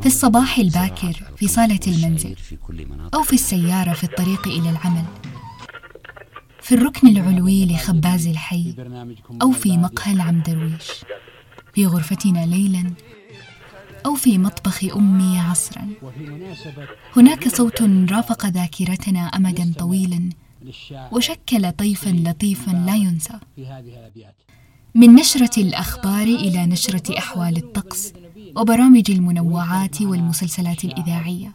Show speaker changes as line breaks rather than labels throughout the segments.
في الصباح الباكر في صالة المنزل أو في السيارة في الطريق إلى العمل. في الركن العلوي لخباز الحي أو في مقهى العم درويش. في غرفتنا ليلا أو في مطبخ أمي عصرا. هناك صوت رافق ذاكرتنا أمدا طويلا وشكل طيفا لطيفا لا ينسى. من نشرة الأخبار إلى نشرة أحوال الطقس وبرامج المنوعات والمسلسلات الإذاعية.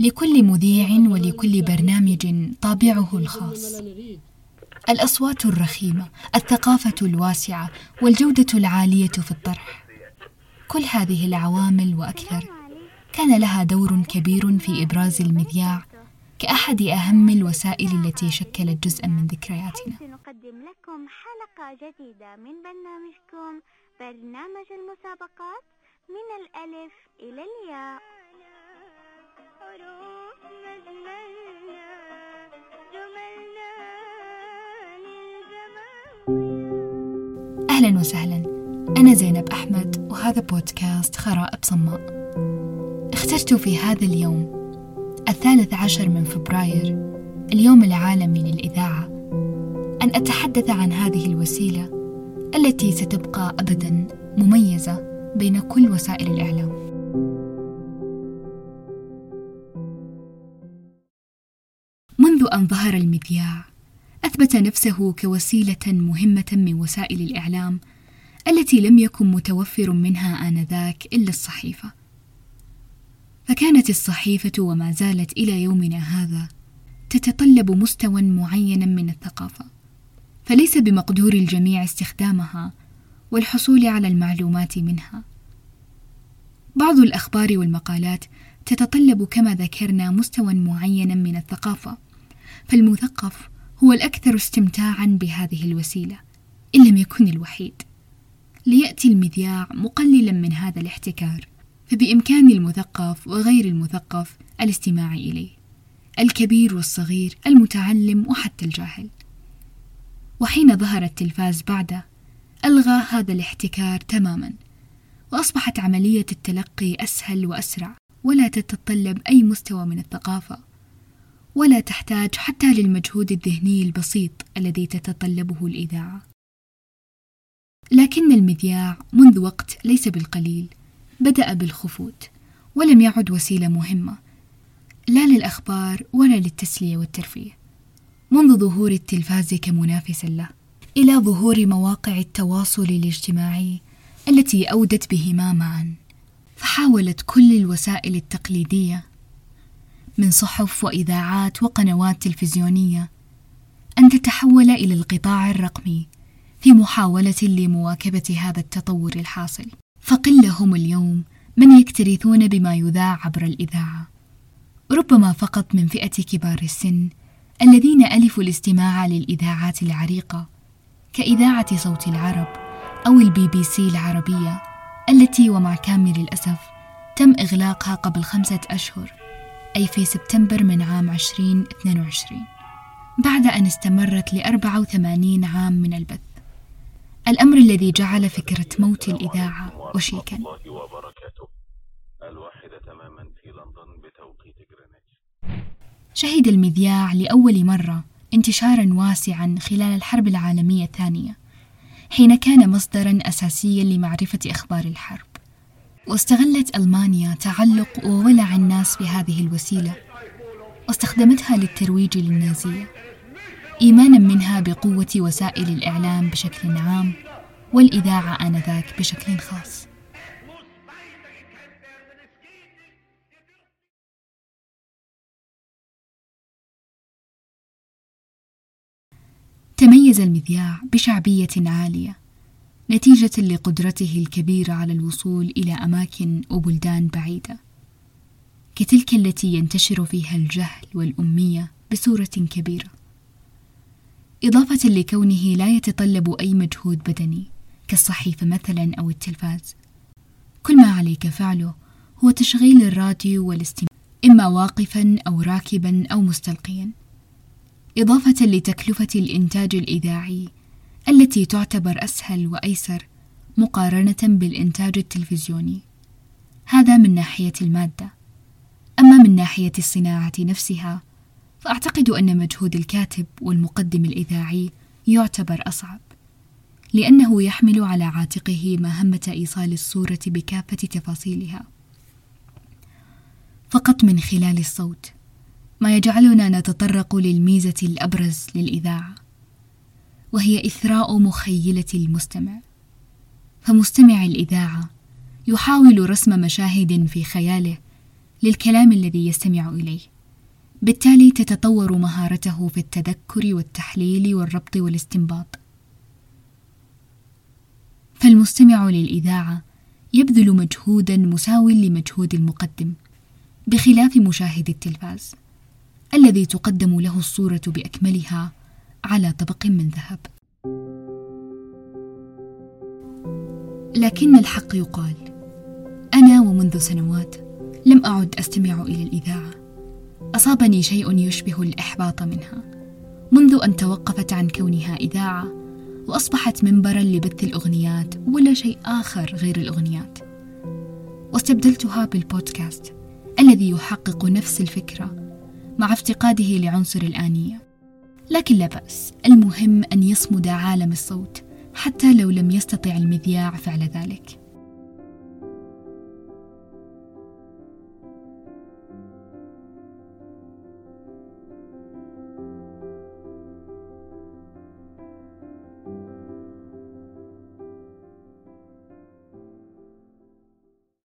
لكل مذيع ولكل برنامج طابعه الخاص. الأصوات الرخيمة الثقافة الواسعة والجودة العالية في الطرح. كل هذه العوامل وأكثر كان لها دور كبير في إبراز المذياع كأحد أهم الوسائل التي شكلت جزءا من ذكرياتنا. نقدم لكم حلقة جديدة من برنامجكم برنامج المسابقات من الألف إلى الياء. أهلا وسهلا. أنا زينب أحمد وهذا بودكاست خرائب صماء اخترت في هذا اليوم الثالث عشر من فبراير اليوم العالمي للإذاعة. أن أتحدث عن هذه الوسيلة التي ستبقى أبدا مميزة بين كل وسائل الإعلام. منذ أن ظهر المذياع أثبت نفسه كوسيلة مهمة من وسائل الإعلام التي لم يكن متوفر منها آنذاك إلا الصحيفة. فكانت الصحيفة وما زالت إلى يومنا هذا تتطلب مستوى معين من الثقافة فليس بمقدور الجميع استخدامها والحصول على المعلومات منها. بعض الأخبار والمقالات تتطلب كما ذكرنا مستوى معين من الثقافة فالمثقف هو الأكثر استمتاعا بهذه الوسيلة إن لم يكن الوحيد. ليأتي المذياع مقللا من هذا الاحتكار. فبإمكان المثقف وغير المثقف الاستماع إليه الكبير والصغير المتعلم وحتى الجاهل. وحين ظهر التلفاز بعده ألغى هذا الاحتكار تماما وأصبحت عملية التلقي أسهل وأسرع. ولا تتطلب أي مستوى من الثقافة ولا تحتاج حتى للمجهود الذهني البسيط الذي تتطلبه الإذاعة. لكن المذياع منذ وقت ليس بالقليل بدأ بالخفوت ولم يعد وسيلة مهمة لا للأخبار ولا للتسلية والترفيه منذ ظهور التلفاز كمنافس له إلى ظهور مواقع التواصل الاجتماعي التي أودت بهما معا. فحاولت كل الوسائل التقليدية من صحف وإذاعات وقنوات تلفزيونية أن تتحول إلى القطاع الرقمي في محاولة لمواكبة هذا التطور الحاصل. فقلة هم اليوم من يكترثون بما يذاع عبر الإذاعة. ربما فقط من فئة كبار السن الذين ألفوا الاستماع للإذاعات العريقة كإذاعة صوت العرب أو البي بي سي العربية التي ومع كامل الأسف تم إغلاقها قبل خمسة أشهر أي في سبتمبر من عام 2022 بعد أن استمرت ل 84 عام من البث الأمر الذي جعل فكرة موت الإذاعة وشيكا. شهد المذياع لأول مرة انتشارا واسعا خلال الحرب العالمية الثانية حين كان مصدرا أساسيا لمعرفة أخبار الحرب. واستغلت ألمانيا تعلق وولع الناس بهذه الوسيلة واستخدمتها للترويج للنازية. إيمانا منها بقوة وسائل الإعلام بشكل عام والإذاعة آنذاك بشكل خاص. تميز المذياع بشعبية عالية نتيجة لقدرته الكبيرة على الوصول إلى أماكن وبلدان بعيدة. كتلك التي ينتشر فيها الجهل والأمية بصورة كبيرة. إضافة لكونه لا يتطلب أي مجهود بدني كالصحيفة مثلا أو التلفاز. كل ما عليك فعله هو تشغيل الراديو والاستماع إما واقفا أو راكبا أو مستلقيا. إضافة لتكلفة الإنتاج الإذاعي التي تعتبر أسهل وأيسر مقارنة بالإنتاج التلفزيوني. هذا من ناحية المادة. أما من ناحية الصناعة نفسها فأعتقد أن مجهود الكاتب والمقدم الإذاعي يعتبر أصعب. لأنه يحمل على عاتقه مهمة إيصال الصورة بكافة تفاصيلها. فقط من خلال الصوت ما يجعلنا نتطرق للميزة الأبرز للإذاعة وهي إثراء مخيلة المستمع. فمستمع الإذاعة يحاول رسم مشاهد في خياله للكلام الذي يستمع إليه. بالتالي تتطور مهارته في التذكر والتحليل والربط والاستنباط. فالمستمع للإذاعة يبذل مجهودا مساو لمجهود المقدم بخلاف مشاهد التلفاز الذي تقدم له الصورة بأكملها على طبق من ذهب. لكن الحق يقال أنا ومنذ سنوات لم أعد أستمع إلى الإذاعة. أصابني شيء يشبه الإحباط منها منذ أن توقفت عن كونها إذاعة وأصبحت منبرا لبث الأغنيات ولا شيء آخر غير الأغنيات. واستبدلتها بالبودكاست الذي يحقق نفس الفكرة مع افتقاده لعنصر الآنية. لكن لا بأس المهم أن يصمد عالم الصوت حتى لو لم يستطع المذياع فعل ذلك.